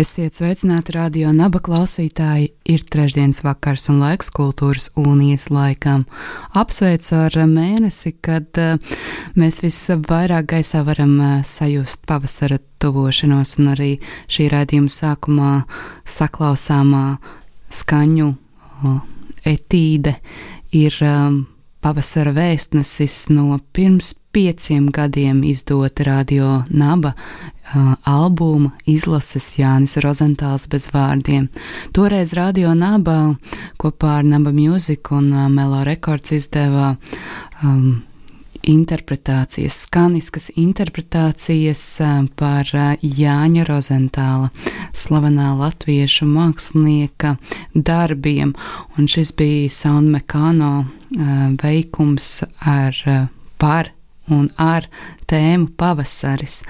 Esiet sveicināti radio naba klausītāji. Ir trešdienas vakars un laiks kultūras unijas laikām. Apsveicu ar mēnesi, kad uh, mēs visvairāk gaisā varam uh, sajust pavasara tuvošanos, un arī šī raidījuma sākumā saklausāmā skaņu uh, etīde ir pavasara vēstnesis no pirms pieciem gadiem izdota radio naba uh, albuma izlases Jānis Rozentāls bez vārdiem. Toreiz radio naba kopā ar Naba Music un uh, Melo Records izdeva um, interpretācijas, skaniskas interpretācijas par Jāņa Rozentāla, slavenā latviešu mākslinieka darbiem, un šis bija Sound Mekano veikums ar par un ar tēmu pavasaris.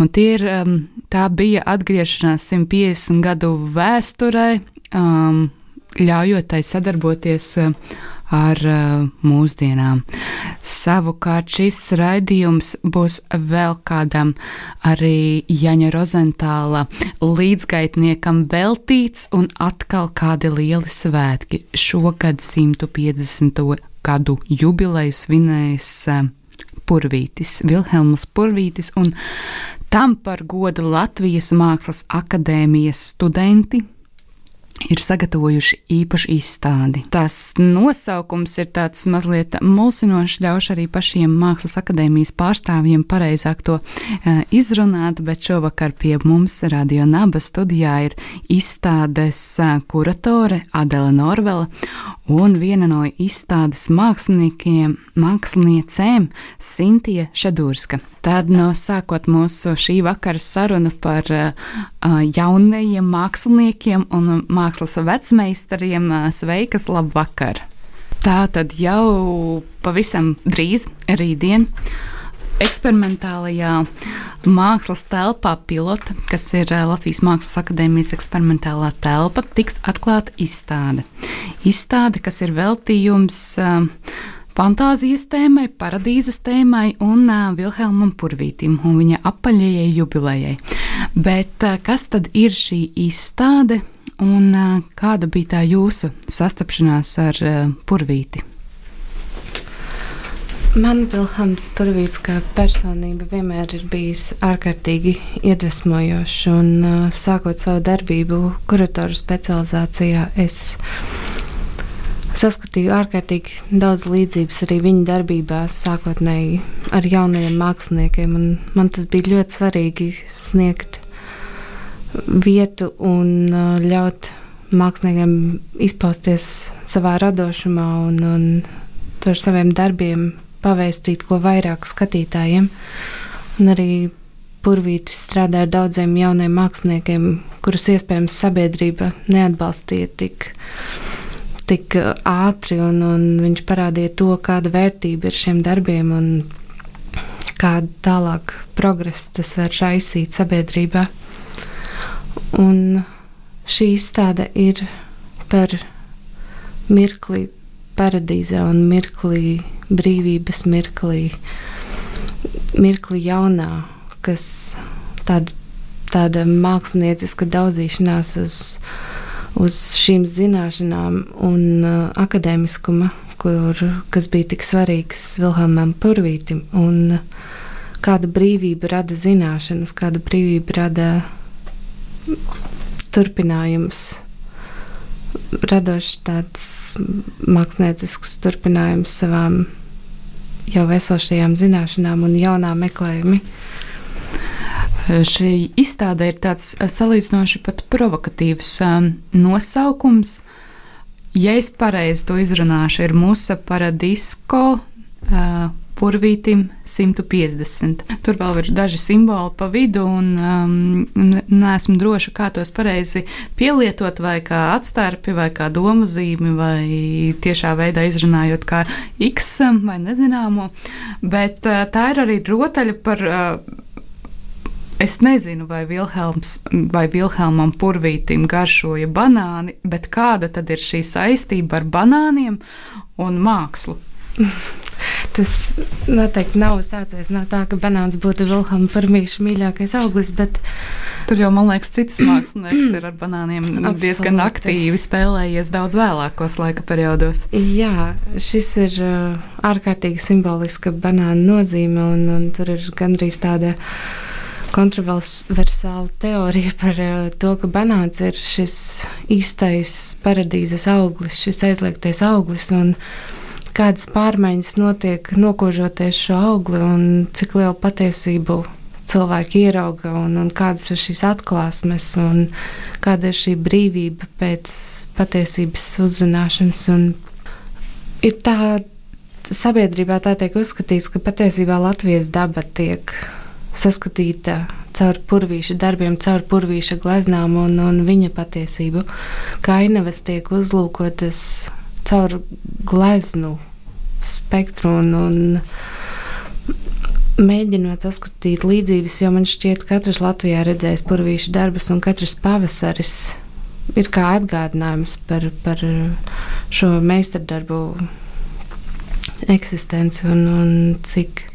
Un ir, um, tā bija atgriešanās 150 gadu vēsturē, um, ļaujot tai sadarboties uh, ar uh, mūsdienām. Savukārt šis raidījums būs vēl kādam arī Jaņa Rozentāla līdzgaitniekam veltīts un atkal kādi lieli svētki. Šogad 150. gadu jubileju svinēs uh, Purvītis, Vilhelms Purvītis, un tam par godu Latvijas Mākslas akadēmijas studenti ir sagatavojuši īpašu izstādi. Tas nosaukums ir tāds mazliet mulsinošs, ļauš arī pašiem Mākslas akadēmijas pārstāvjiem pareizāk to uh, izrunāt, bet šovakar pie mums Radio Naba studijā ir izstādes uh, kuratore Adela Norvela un viena no izstādes māksliniekiem, māksliniecēm Sintija Šadurska. Tad no sākot mūsu šī vakara sarunu par uh, jaunajiem māksliniekiem un mākslas vecmeistariem, sveikas, labvakar! Tā tad jau pavisam drīz, rītdien eksperimentālajā mākslas telpā pilota, kas ir Latvijas Mākslas akadēmijas eksperimentālā telpa, tiks atklāta izstāde. Izstāde, kas ir veltījums fantāzijas tēmai, paradīzes tēmai un Vilhelmam Purvītim un viņa apaļajai jubilejai. Bet kas tad ir šī izstāde un kāda bija tā jūsu sastapšanās ar Purvīti? Man Vilhelms Purvīts kā personība vienmēr ir bijis ārkārtīgi iedvesmojošs. Un, sākot savu darbību kuratoru specializācijā, es saskatīju ārkārtīgi daudz līdzības arī viņa darbībā, sākotnēji ar jaunajiem māksliniekiem. Man tas bija ļoti svarīgi sniegt vietu un uh, ļaut māksliniekiem izpausties savā radošumā un, un ar saviem darbiem pavēstīt ko vairāk skatītājiem. Un arī Purvītis strādā ar daudziem jauniem māksliniekiem, kurus iespējams sabiedrība neatbalstīja tik, tik ātri, un, un viņš parādīja to, kāda vērtība ir šiem darbiem un kādu tālāk progresu tas var raisīt sabiedrībā. Un šī izstāde ir par mirkli paradīzē un mirkli brīvības mirklī, mirkli jaunā, kas tāda, tāda mākslinieciska daudzīšanās uz, uz šīm zināšanām un uh, akadēmiskuma, kur, kas bija tik svarīgs Vilhelmam Purvītim, un kāda brīvība rada zināšanas, kāda brīvība rada turpinājums radošs tāds māksliniecisks turpinājums savām jau esošajām zināšanām un jaunām meklējumiem. Šī izstāde ir tāds salīdzinoši pat provokatīvs um, nosaukums. Ja es pareizi to izrunāšu, ir Musa Paradisko purvītim 150. Tur vēl ir daži simboli pa vidu, un um, neesmu droša, kā tos pareizi pielietot, vai kā atstarpi, vai kā domu zīmi, vai tiešā veidā izrunājot kā X vai nezināmo. Bet uh, tā ir arī rotaļa par. Uh, Es nezinu, vai, Vilhelms, vai Vilhelmam Purvītam garšoja banāni, bet kāda tad ir šī saistība ar banāniem un mākslu? Tas noteikti nav sācies no tā, ka banāns būtu Vilhelma Parmīša mīļākais auglis, bet tur jau, man liekas, cits mākslinieks ir ar banāniem Absoluti. diezgan aktīvi spēlējies daudz vēlākos laika periodos. Jā, šis ir uh, ārkārtīgi simboliska banāna nozīme, un, un tur ir gandrīz tāda kontroversāla teorija par uh, to, ka banāns ir šis īstais paradīzes auglis, šis aizliegtais auglis. Un, kādas pārmaiņas notiek nokožoties šo augli un cik lielu patiesību cilvēki ierauga un, un kādas ir šīs atklāsmes un kāda ir šī brīvība pēc patiesības uzzināšanas. Ir tā sabiedrībā tā tiek uzskatīts, ka patiesībā Latvijas daba tiek saskatīta caur purvīša darbiem, caur purvīša gleznām un, un viņa patiesību. Kainavas tiek uzlūkotas caur gleznu spektru un, un mēģinot saskatīt līdzības, jo man šķiet, ka katrs Latvijā redzējis purvīšu darbus un katrs pavasaris ir kā atgādinājums par, par šo meistardarbu eksistenci un, un cik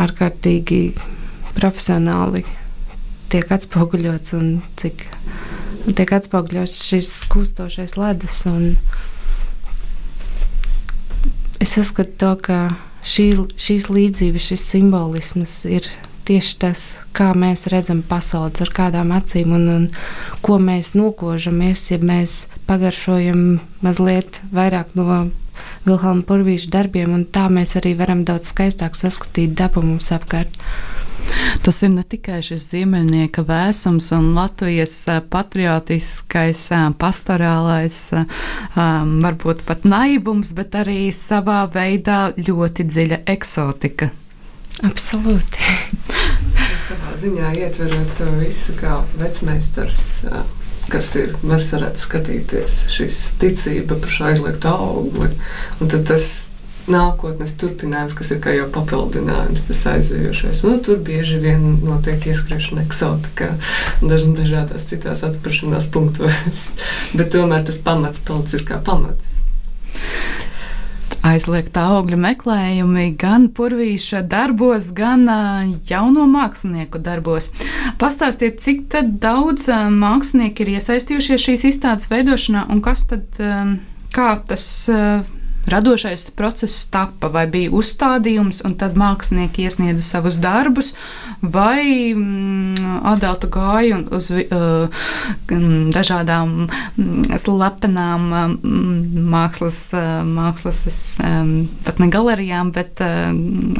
ārkārtīgi profesionāli tiek atspoguļots un cik tiek atspoguļots šis kūstošais ledus. Un, es uzskatu to, ka šī, šīs līdzības, šis simbolisms ir tieši tas, kā mēs redzam pasauli, ar kādām acīm un, un ko mēs nokožamies, ja mēs pagaršojam mazliet vairāk no Vilhelma Purvīša darbiem, un tā mēs arī varam daudz skaistāk saskatīt dabu mums apkārt. Tas ir ne tikai šis ziemeļnieka vēsums un Latvijas patriotiskais, pastorālais, varbūt pat naivums, bet arī savā veidā ļoti dziļa eksotika. Absolūti. Tas savā ziņā ietverot to visu kā vecmeistars kas ir. Mēs varētu skatīties šīs ticība par šo aizliegtu augli. Un tad tas nākotnes turpinājums, kas ir kā jau papildinājums, tas aizējošais. Nu, tur bieži vien notiek ieskriešana eksotikā, daž, dažādās citās atpašanās punktos, bet tomēr tas pamats palicis kā pamats. Aizliegta augļu meklējumi gan purvīša darbos, gan jauno mākslinieku darbos. Pastāstiet, cik daudz mākslinieki ir iesaistījušies šīs izstādes veidošanā un kas tad, kā tas radošais process tapa, vai bija uzstādījums, un tad mākslinieki iesniedza savus darbus, vai mm, Adelta gāja uz uh, dažādām slepenām mm, mākslas, uh, mākslas um, pat ne galerijām, bet uh,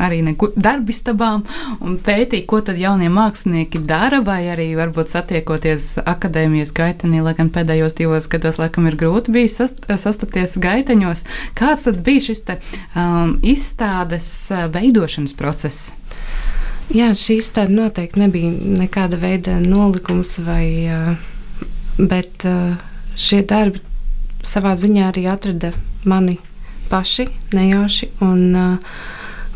arī ne darbistabām, un pētīja, ko tad jaunie mākslinieki dara, vai arī varbūt satiekoties akadēmijas gaitenī, lai gan pēdējos divos gados laikam ir grūti bijis sast, sastapties gaiteņos. Kā kāds tad bija šis te, um, izstādes uh, veidošanas process? Jā, šī izstāde noteikti nebija nekāda veida nolikums, vai, uh, bet uh, šie darbi savā ziņā arī atrada mani paši nejauši. Un,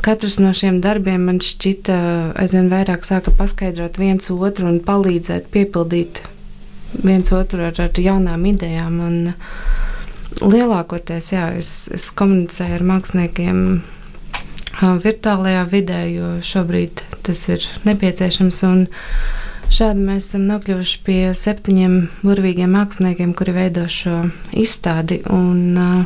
Katrs no šiem darbiem man šķita aizvien vairāk sāka paskaidrot viens otru un palīdzēt piepildīt viens otru ar, ar jaunām idejām. Un, uh, lielākoties jā, es, es komunicēju ar māksliniekiem virtuālajā vidē, jo šobrīd tas ir nepieciešams. Šādi mēs esam nokļuvuši pie septiņiem burvīgiem māksliniekiem, kuri veido šo izstādi. Un, uh,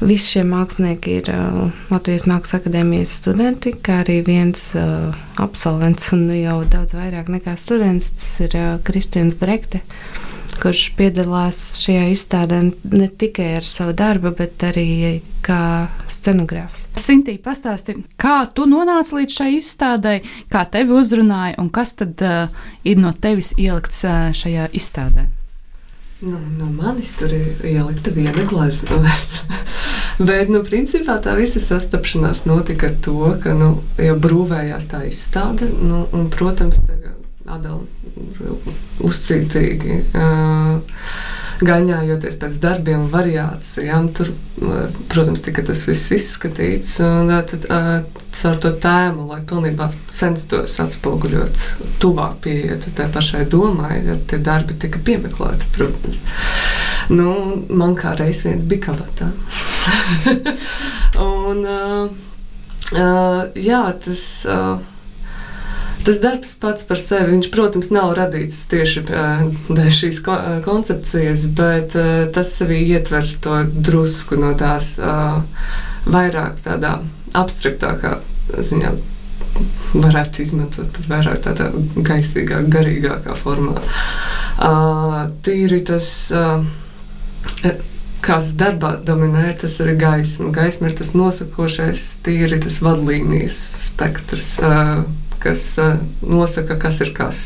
Visi šie mākslinieki ir uh, Latvijas Mākslas akadēmijas studenti, kā arī viens uh, absolvents un jau daudz vairāk nekā students. Tas ir uh, Kristians Brekte. Uh, kurš piedalās šajā izstādē ne tikai ar savu darbu, bet arī kā scenogrāfs. Sintī, pastāsti, kā tu nonāci līdz šai izstādē, kā tevi uzrunāja un kas tad uh, ir no tevis ielikts uh, šajā izstādē? Nu, no manis tur ir ielikta viena gleznojas. Bet, nu, principā tā visa sastapšanās notika ar to, ka nu, jau brūvējās tā izstāde. Nu, un, protams, Adela uzcītīgi. Gaņājoties pēc darbiem, variācijām. Tur, protams, tika tas viss izskatīts. Tad, caur to tēmu, lai pilnībā censtos atspoguļot, tuvāk pieiet tai pašai domai, ja tie darbi tika piemeklēti, protams. Nu, man kā reiz viens bija kabatā. un, uh, uh, jā, tas. Uh, Tas darbs pats par sevi, viņš, protams, nav radīts tieši dēļ šīs koncepcijas, bet tas sevī ietver to drusku no tās vairāk tādā abstraktākā ziņā. Varētu izmantot vairāk tādā gaisīgākā, garīgākā formā. Tīri tas kas darbā dominē, tas ir gaisma. Gaisma ir tas nosakošais, tīri tas vadlīnijas spektrs. Uh, kas uh, nosaka, kas ir kas.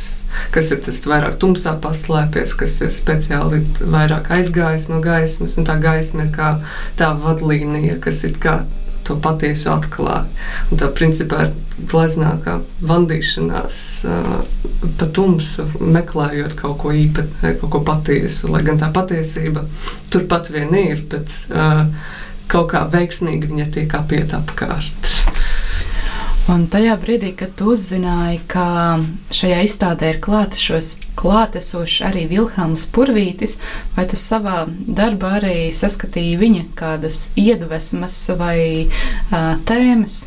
Kas ir tas vairāk tumsā paslēpies, kas ir speciāli vairāk aizgājis no gaismas, un tā gaisma ir kā tā vadlīnija, kas ir kā to patiesu atklāja. Un tā principā ir gleznākā vandīšanās uh, pa tumsu, meklējot kaut ko īpatnēju, kaut ko patiesu. Lai gan tā patiesība turpat vien ir, bet uh, kaut kā veiksmīgi viņa tiek apiet apkārt. Un tajā brīdī, kad tu uzzināji, ka šajā izstādē ir klātesošs arī Vilhelms Purvītis, vai tu savā darbā arī saskatīji viņa kādas iedvesmas vai uh, tēmas?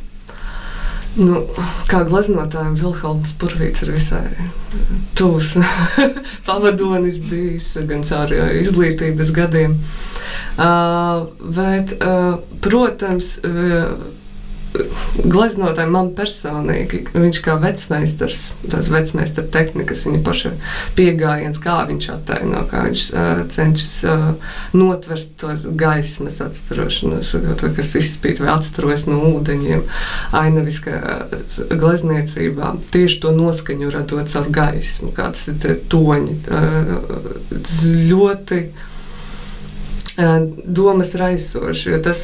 Nu, kā gleznotājiem, Vilhelms Purvīts ir visai tuvs pavadonis bijis gan caur izglītības gadiem. Uh, bet, uh, protams, uh, gleznotājiem man personīgi, viņš kā vecmeistars, tās vecmeistara tehnikas, viņa paša piegājiens, kā viņš attaino, kā viņš uh, cenšas uh, notvert to gaismas atstarošanos, to, kas izspīd vai atstarojas no ūdeņiem, ainaviskā glezniecībā. Tieši to noskaņu radot caur gaismu, kāds ir tie toņi. Uh, ļoti domas raisoši. Tas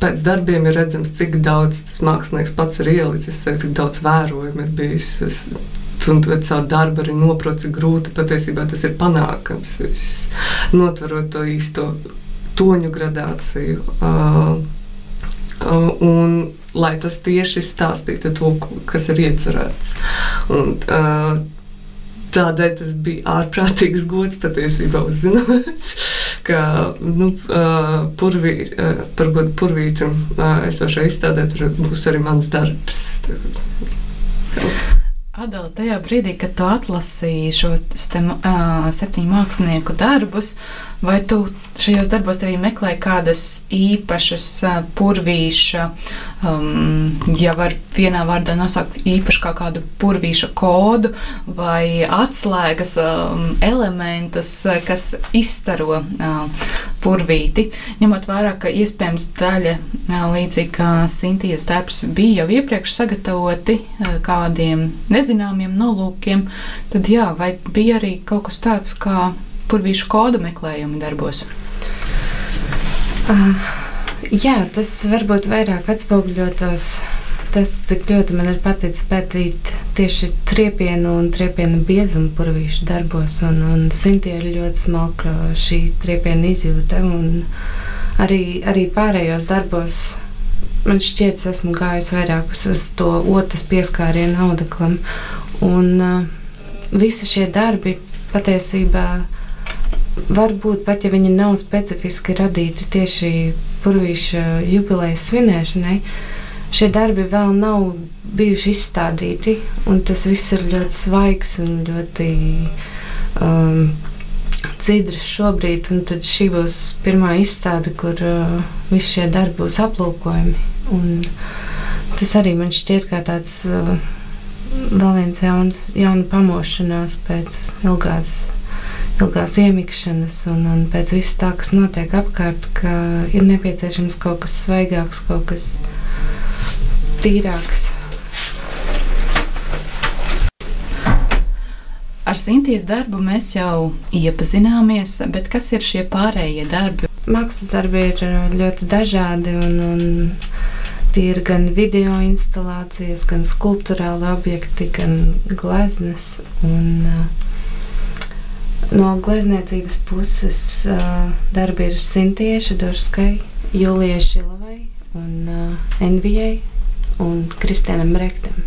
pēc darbiem ir redzams, cik daudz tas mākslinieks pats ir ielicis, cik daudz vērojumu ir bijis. Es, un caur darbu arī noprotu, cik grūti patiesībā tas ir panākams. Viss, notverot to īsto toņu gradāciju. Uh, uh, un, lai tas tieši stāstītu to, kas ir iecerēts. Un, uh, Tādēļ tas bija ārprātīgs gods patiesībā uzzināt, ka nu, purvī, par godu purvītam esošai izstādē tur būs arī mans darbs. Adela, tajā brīdī, kad tu atlasīji šo septiņu mākslinieku darbus, uh, Vai tu šajos darbos arī meklē kādas īpašas purvīša, um, ja var vienā vārdā nosaukt īpaši kā kādu purvīša kodu vai atslēgas um, elementus, kas izstaro uh, purvīti, ņemot vērā, ka iespējams daļa līdzīgi kā Sintijas darbs bija jau iepriekš sagatavoti kādiem nezināmiem nolūkiem, tad jā, vai bija arī kaut kas tāds kā purvīšu kodu meklējumi darbos? Uh, jā, tas varbūt vairāk atspoguļotos tas, cik ļoti man ir paticis pētīt tieši triepienu un triepienu biezumu purvīšu darbos. Un, un Sintie ir ļoti smalka šī triepiena izjūta. Arī, arī pārējos darbos man šķiet, es esmu gājis vairāk uz, uz to otras pieskārienu audeklam. Un uh, visi šie darbi patiesībā varbūt pat ja viņi nav specifiski radīti tieši purvīša jubilejas svinēšanai, šie darbi vēl nav bijuši izstādīti. Tas viss ir ļoti svaigs un ļoti um, dzidrs šobrīd. Tad šī būs pirmā izstāde, kur uh, visi šie darbi būs aplūkojami. Un tas arī man šķiet kā tāds uh, vēl viens jauns, jauna pamošanās pēc ilgās ilgās iemikšanas un, un pēc viss tā, kas notiek apkārt, ka ir nepieciešams kaut kas svaigāks, kaut kas tīrāks. ar Sintīs darbu mēs jau iepazināmies, bet kas ir šie pārējie darbi? Mākslas darbi ir ļoti dažādi un, un tie ir gan video instalācijas, gan skulptūrāli objekti, gan gleznes. Un, no glezniecības puses darbi ir Sintieša Dorskai, Julijai Šilovai un Envijai un Kristianam Brektam.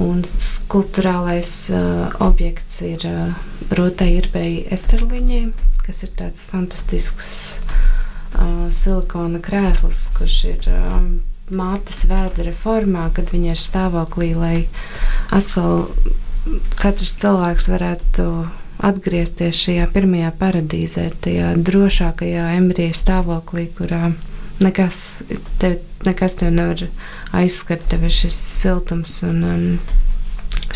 Un skulptūrālais uh, objekts ir uh, Rūtai Irbei Esterliņai, kas ir tāds fantastisks uh, silikona krēsls, kurš ir um, mātes vēdera formā, kad viņa ir stāvoklī, lai atkal katrs cilvēks varētu atgriezties šajā pirmajā paradīzē, tajā drošākajā embrija stāvoklī, kurā nekas tev, nekas tev nevar aizskart tevi šis siltums un, un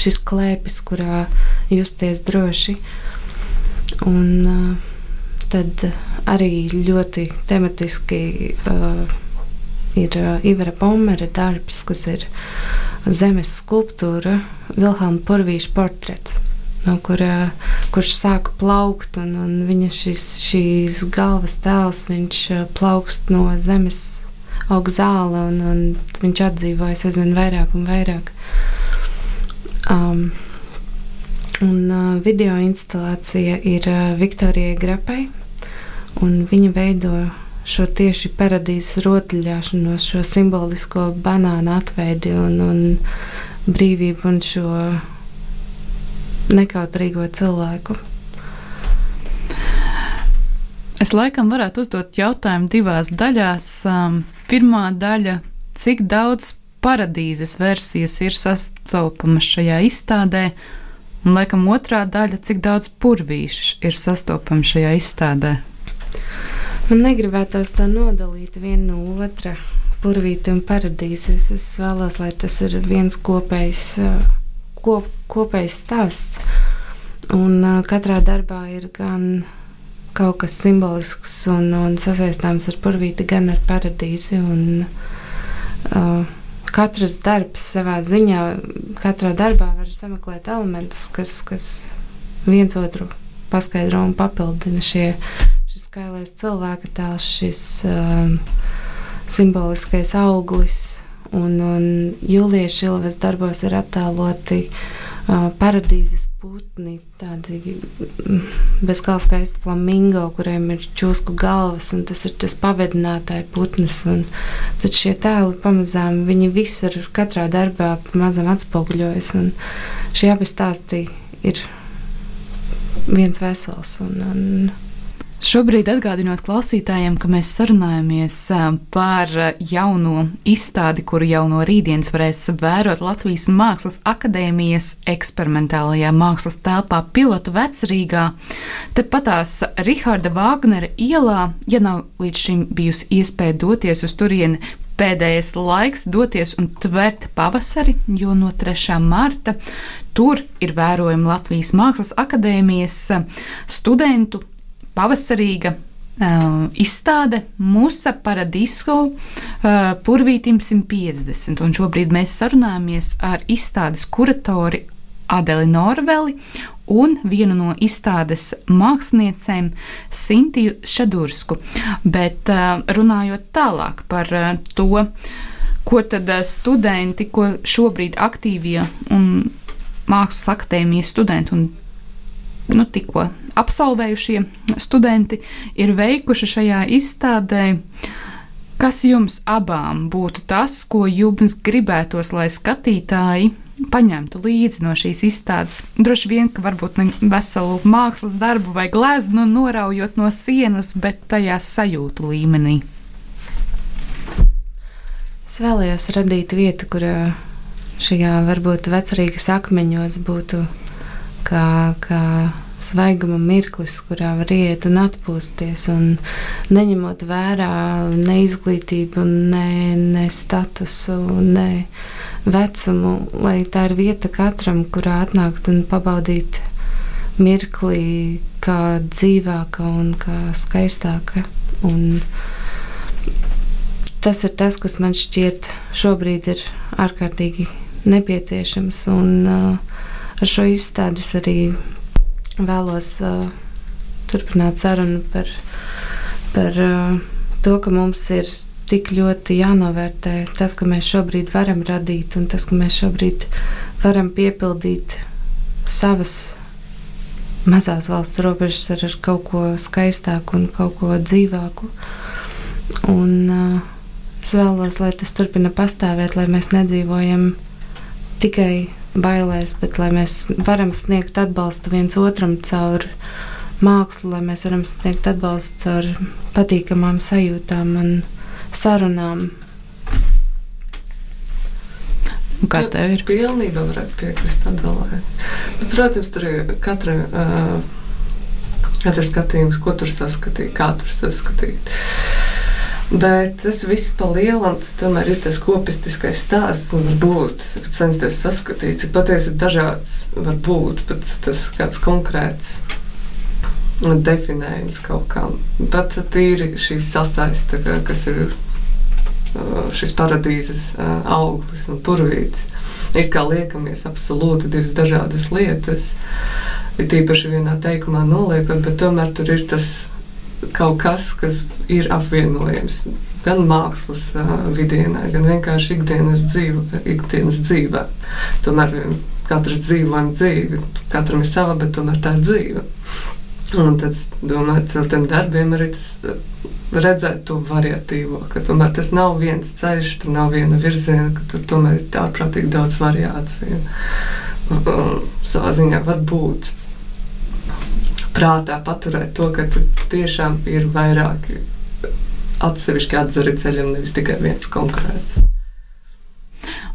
šis klēpis, kurā justies droši. Un, tad arī ļoti tematiski uh, ir Ivara Pomera darbs, kas ir zemes skulptūra, Vilhelma Purvīša portrets. No kura, kurš sāka plaukt, un, un viņa šis, šīs galvas tēls, viņš uh, plaukst no zemes aug zāle, un, un viņš atdzīvojas aizvien vairāk un vairāk. Um, un uh, video instalācija ir uh, Viktorijai Grapai, un viņa veido šo tieši paradīzes rotaļāšanos, šo simbolisko banānu atveidi un, un brīvību un šo nekautrīgo cilvēku. Es laikam varētu uzdot jautājumu divās daļās. Pirmā daļa - cik daudz paradīzes versijas ir sastopamas šajā izstādē, un laikam otrā daļa - cik daudz purvīšu ir sastopams šajā izstādē. Man negribētos tā nodalīt vienu no otra purvīti un paradīzes. Es vēlos, lai tas ir viens kopējs, kop, kopējs stāsts. Un uh, katrā darbā ir gan kaut kas simbolisks un, un sasaistāms ar purvīti, gan ar paradīzi. Un, uh, katrs darbs savā ziņā, katrā darbā var sameklēt elementus, kas, kas viens otru paskaidro un papildina šie, šis skailais cilvēka tēls, šis um, simboliskais auglis. Un, un Jūlijas Šilves darbos ir attēloti uh, paradīzes putni, tādi bezgalīgi skaisti flamingo, kuriem ir čūsku galvas, un tas ir tas pavedinātāja putns. Tad šie tēli pamazām, viņi visur, katrā darbā pamazām atspoguļojas, un šie abi stāsti ir viens vesels. Un, un, Šobrīd atgādinot klausītājiem, ka mēs sarunājamies par jauno izstādi, kuru jau no rītdienas varēs vērot Latvijas Mākslas akadēmijas eksperimentālajā mākslas telpā pilotu vecrīgā. Tepatās Riharda Vāgnera ielā, ja nav līdz šim bijusi iespēja doties uz turieni, pēdējais laiks doties un tvert pavasari, jo no 3. marta tur ir vērojama Latvijas Mākslas akadēmijas studentu pavasarīga Uh, izstāde Musa Paradiso uh, Purvītim 150. Un šobrīd mēs sarunājamies ar izstādes kuratori Adeli Norveli un vienu no izstādes māksliniecēm Sintiju Šadursku. Bet uh, runājot tālāk par uh, to, ko tad uh, studenti, ko šobrīd aktīvie un mākslas akadēmijas studenti un nu, tikko absolvējušie studenti ir veikuši šajā izstādē. Kas jums abām būtu tas, ko jums gribētos, lai skatītāji paņemtu līdzi no šīs izstādes? Droši vien, ka varbūt ne veselu mākslas darbu vai gleznu noraujot no sienas, bet tajā sajūtu līmenī. Es vēlējos radīt vietu, kur šajā varbūt vecrīgas akmeņos būtu kā, kā svaiguma mirklis, kurā var iet un atpūsties, un neņemot vērā ne izglītību, ne, ne statusu, ne vecumu, lai tā ir vieta katram, kurā atnākt un pabaudīt mirkli kā dzīvāka un kā skaistāka. Un tas ir tas, kas man šķiet šobrīd ir ārkārtīgi nepieciešams. Un, uh, ar šo izstādi es arī vēlos uh, turpināt sarunu par, par uh, to, ka mums ir tik ļoti jānovērtē tas, ka mēs šobrīd varam radīt, un tas, ka mēs šobrīd varam piepildīt savas mazās valsts robežas ar, ar kaut ko skaistāku un kaut ko dzīvāku. Un, uh, es vēlos, lai tas turpina pastāvēt, lai mēs nedzīvojam tikai bailēs, bet lai mēs varam sniegt atbalstu viens otram caur mākslu, lai mēs varam sniegt atbalstu caur patīkamām sajūtām un sarunām. Un kā tev ir? Pilnībā varētu piekrist atdalē. Bet, protams, tur ir katra, uh, katra skatījums, ko tur saskatīt, kā tur saskatīt. Bet tas viss pa lielam, tomēr ir tas kopistiskais stāsts. Varbūt censties saskatīt, cik patiesi dažāds var būt, bet tas kāds konkrēts definējums kaut kam. Pat tīri šī sasaiste, kas ir šis paradīzes auglis un purvītis. Ir kā liekamies absolūti divas dažādas lietas. Ir tīpaši vienā teikumā noliekot, bet tomēr tur ir tas kaut kas, kas ir apvienojams. Gan mākslas uh, vidienē, gan vienkārši ikdienas, dzīve, ikdienas dzīvē. Tomēr katrs dzīvojam dzīvi, katram ir sava, bet tomēr tā ir dzīve. Un tad, domāju, ar tiem darbiem arī tas redzēt to variatīvo, ka tomēr tas nav viens ceļš, tur nav viena virziena, ka tur tomēr ir ārprātīgi daudz variāciju. Savā ziņā var būt prātā paturēt to, ka tiešām ir vairāki atsevišķi atzari ceļam, nevis tikai viens konkrēts.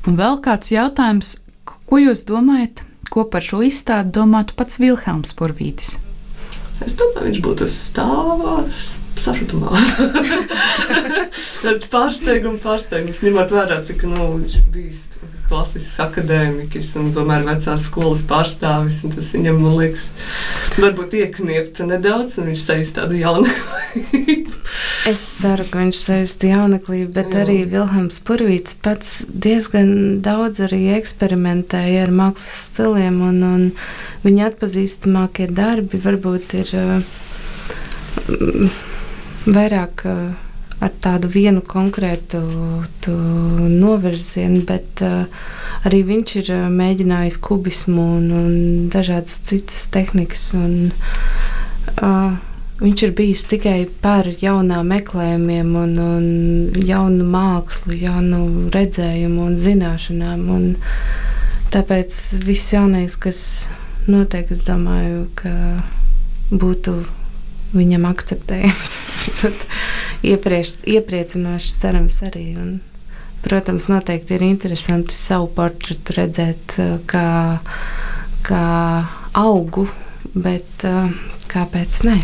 Un vēl kāds jautājums, ko jūs domājat, ko par šo izstādi domātu pats Vilhelms Porvītis? Es domāju, viņš būtu stāvās sašutumā. Tāds pārsteigums, pārsteigums, ņemot vērā, cik nu, viņš bijis klasisks akadēmiķis un tomēr vecās skolas pārstāvis. Tas viņam, man liekas, varbūt iekniept nedaudz, un viņš sajust tādu jauneklību. es ceru, ka viņš sajust jauneklību, bet Jā. arī Vilhelms Purvīts pats diezgan daudz arī eksperimentēja ar mākslas stiliem, un, un viņa atpazīstamākie darbi varbūt ir. Uh, vairāk uh, ar tādu vienu konkrētu novirzienu, bet uh, arī viņš ir uh, mēģinājis kubismu un, un dažādas citas tehnikas. Un, uh, Viņš ir bijis tikai par jaunām meklējumiem, un, un jaunu mākslu, jaunu redzējumu un zināšanām. Un tāpēc viss jaunais, kas notiek, es domāju, ka būtu viņam akceptējams. Ieprieš, iepriecinoši, cerams, arī. Un, protams, noteikti ir interesanti savu portretu redzēt uh, kā, kā augu, bet uh, kāpēc ne?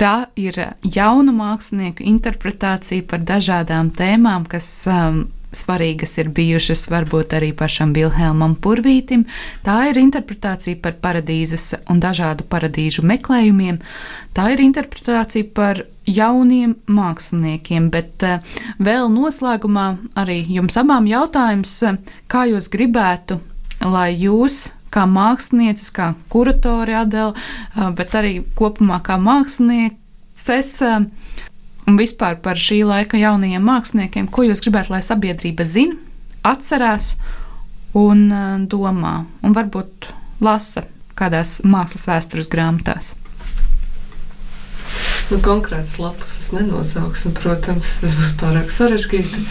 Tā ir jauna mākslinieka interpretācija par dažādām tēmām, kas um, svarīgas ir bijušas varbūt arī pašam Vilhelmam Purvītim. Tā ir interpretācija par paradīzes un dažādu paradīžu meklējumiem. Tā ir interpretācija par jauniem māksliniekiem, bet uh, vēl noslēgumā arī jums abām jautājums, uh, kā jūs gribētu, lai jūs kā mākslinieces, kā kuratori Adela, uh, bet arī kopumā kā mākslinieces un vispār par šī laika jaunajiem māksliniekiem, ko jūs gribētu, lai sabiedrība zina, atcerās un uh, domā, un varbūt lasa kādās mākslas vēstures grāmatās. Nu, konkrēts lapus es nenosaukšu, protams, tas būs pārāk sarežģīti.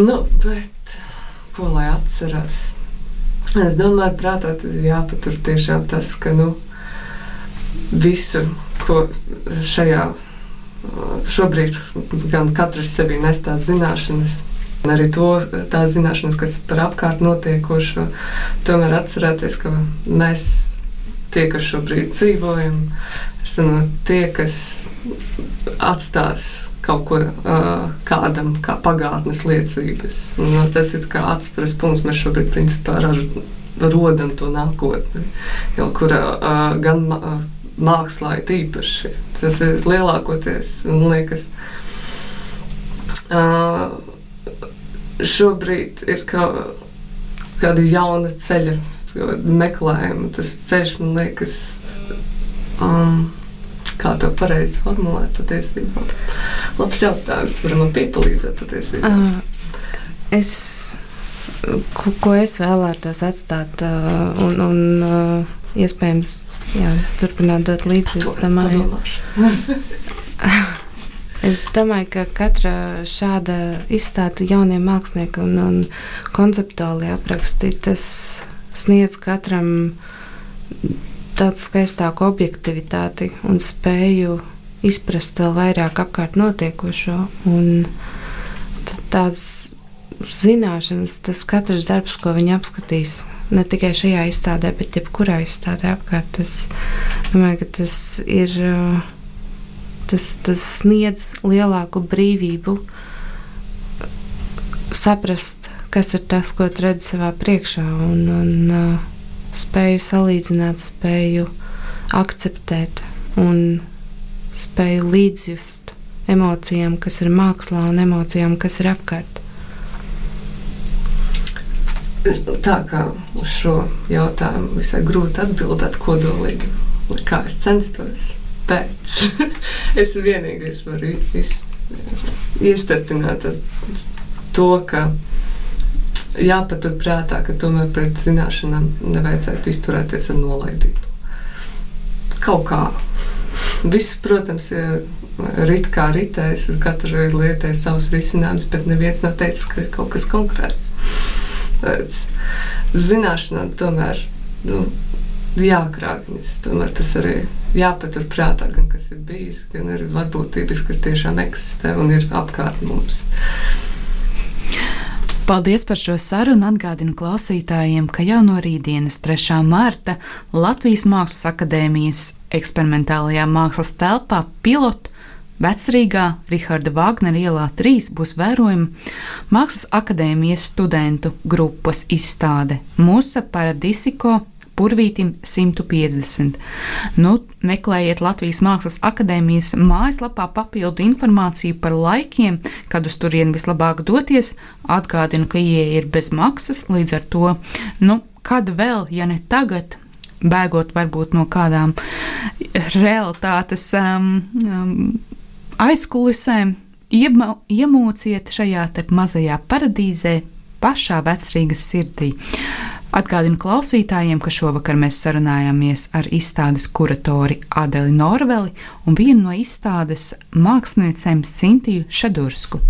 Nu, bet ko lai atcerās? Es domāju, prātā jāpatur tiešām tas, ka nu, visu, ko šajā šobrīd gan katrs sevī nes tās zināšanas. Arī to tās zināšanas, kas par apkārt notiekošo, tomēr atcerēties, ka mēs, tie, kas šobrīd dzīvojam, esam tie, kas atstās kaut ko uh, kādam, kā pagātnes liecības. Un, uh, tas ir kā atspērs punkts. Mēs šobrīd principā rodam to nākotni, jau kurā uh, gan. Uh, mākslā ir īpaši. Tas ir lielākoties, man liekas, uh, šobrīd ir kā, kāda jauna ceļa meklējumu. Tas ceļš man liekas, um, kā to pareizi formulēt patiesībā. Labs jautājums, varam man piepalīdzēt patiesībā. Uh, es, ko, ko es vēlētos atstāt uh, un, un uh, iespējams jā, turpināt dot līdzi, es domāju. Es domāju, ka katra šāda izstāde jauniem māksliniekiem un, un konceptuāli apraksti, tas sniedz katram tādu skaistāku objektivitāti un spēju izprast vēl vairāk apkārt notiekošo. Un tās zināšanas, tas katrs darbs, ko viņi apskatīs, ne tikai šajā izstādē, bet jebkurā izstādē apkārt, es domāju, ka tas ir. Tas, tas sniedz lielāku brīvību saprast, kas ir tas, ko tu redzi savā priekšā, un, un spēju salīdzināt, spēju akceptēt un spēju līdzjust emocijām, kas ir mākslā, un emocijām, kas ir apkārt. Tā kā uz šo jautājumu visai grūti atbildēt kodolīgi, kā es censtos pēc. es vienīgais varu iestarpināt to, ka jāpaturprātā, ka tomēr pret zināšanām nevajadzētu izturēties ar nolaidību. Kaut kā. Viss, protams, ir rit kā ritējis, un katrai lietai ir savs risinājums, bet neviens nav teicis, ka ir kaut kas konkrēts. Zināšanām tomēr nu, jākrāpjas. Tomēr tas arī jāpatur prātā, gan kas ir bijis, gan arī varbūtības, kas tiešām eksistē un ir apkārt mums. Paldies par šo sarunu. Atgādinu klausītājiem, ka jau no rītdienas, 3. marta, Latvijas Mākslas akadēmijas eksperimentālajā mākslas telpā pilotu Vecrīgā, Riharda Vāgnera ielā 3 būs vērojama Mākslas akadēmijas studentu grupas izstāde Musa Paradisiko Purvītim 150. Nu, meklējiet Latvijas Mākslas akadēmijas mājaslapā papildu informāciju par laikiem, kad uz turieni vislabāk doties. Atgādinu, ka ieeja ir bez maksas, līdz ar to, nu, kad vēl, ja ne tagad, bēgot varbūt no kādām realitātes um, um, aizkulisēm, iemūciet šajā mazajā paradīzē, pašā vecrīgas sirdī. Atgādinu klausītājiem, ka šovakar mēs sarunājāmies ar izstādes kuratori Adeli Norveli un vienu no izstādes māksliniecēm Cintiju Šadursku.